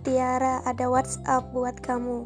Tiara ada WhatsApp buat kamu.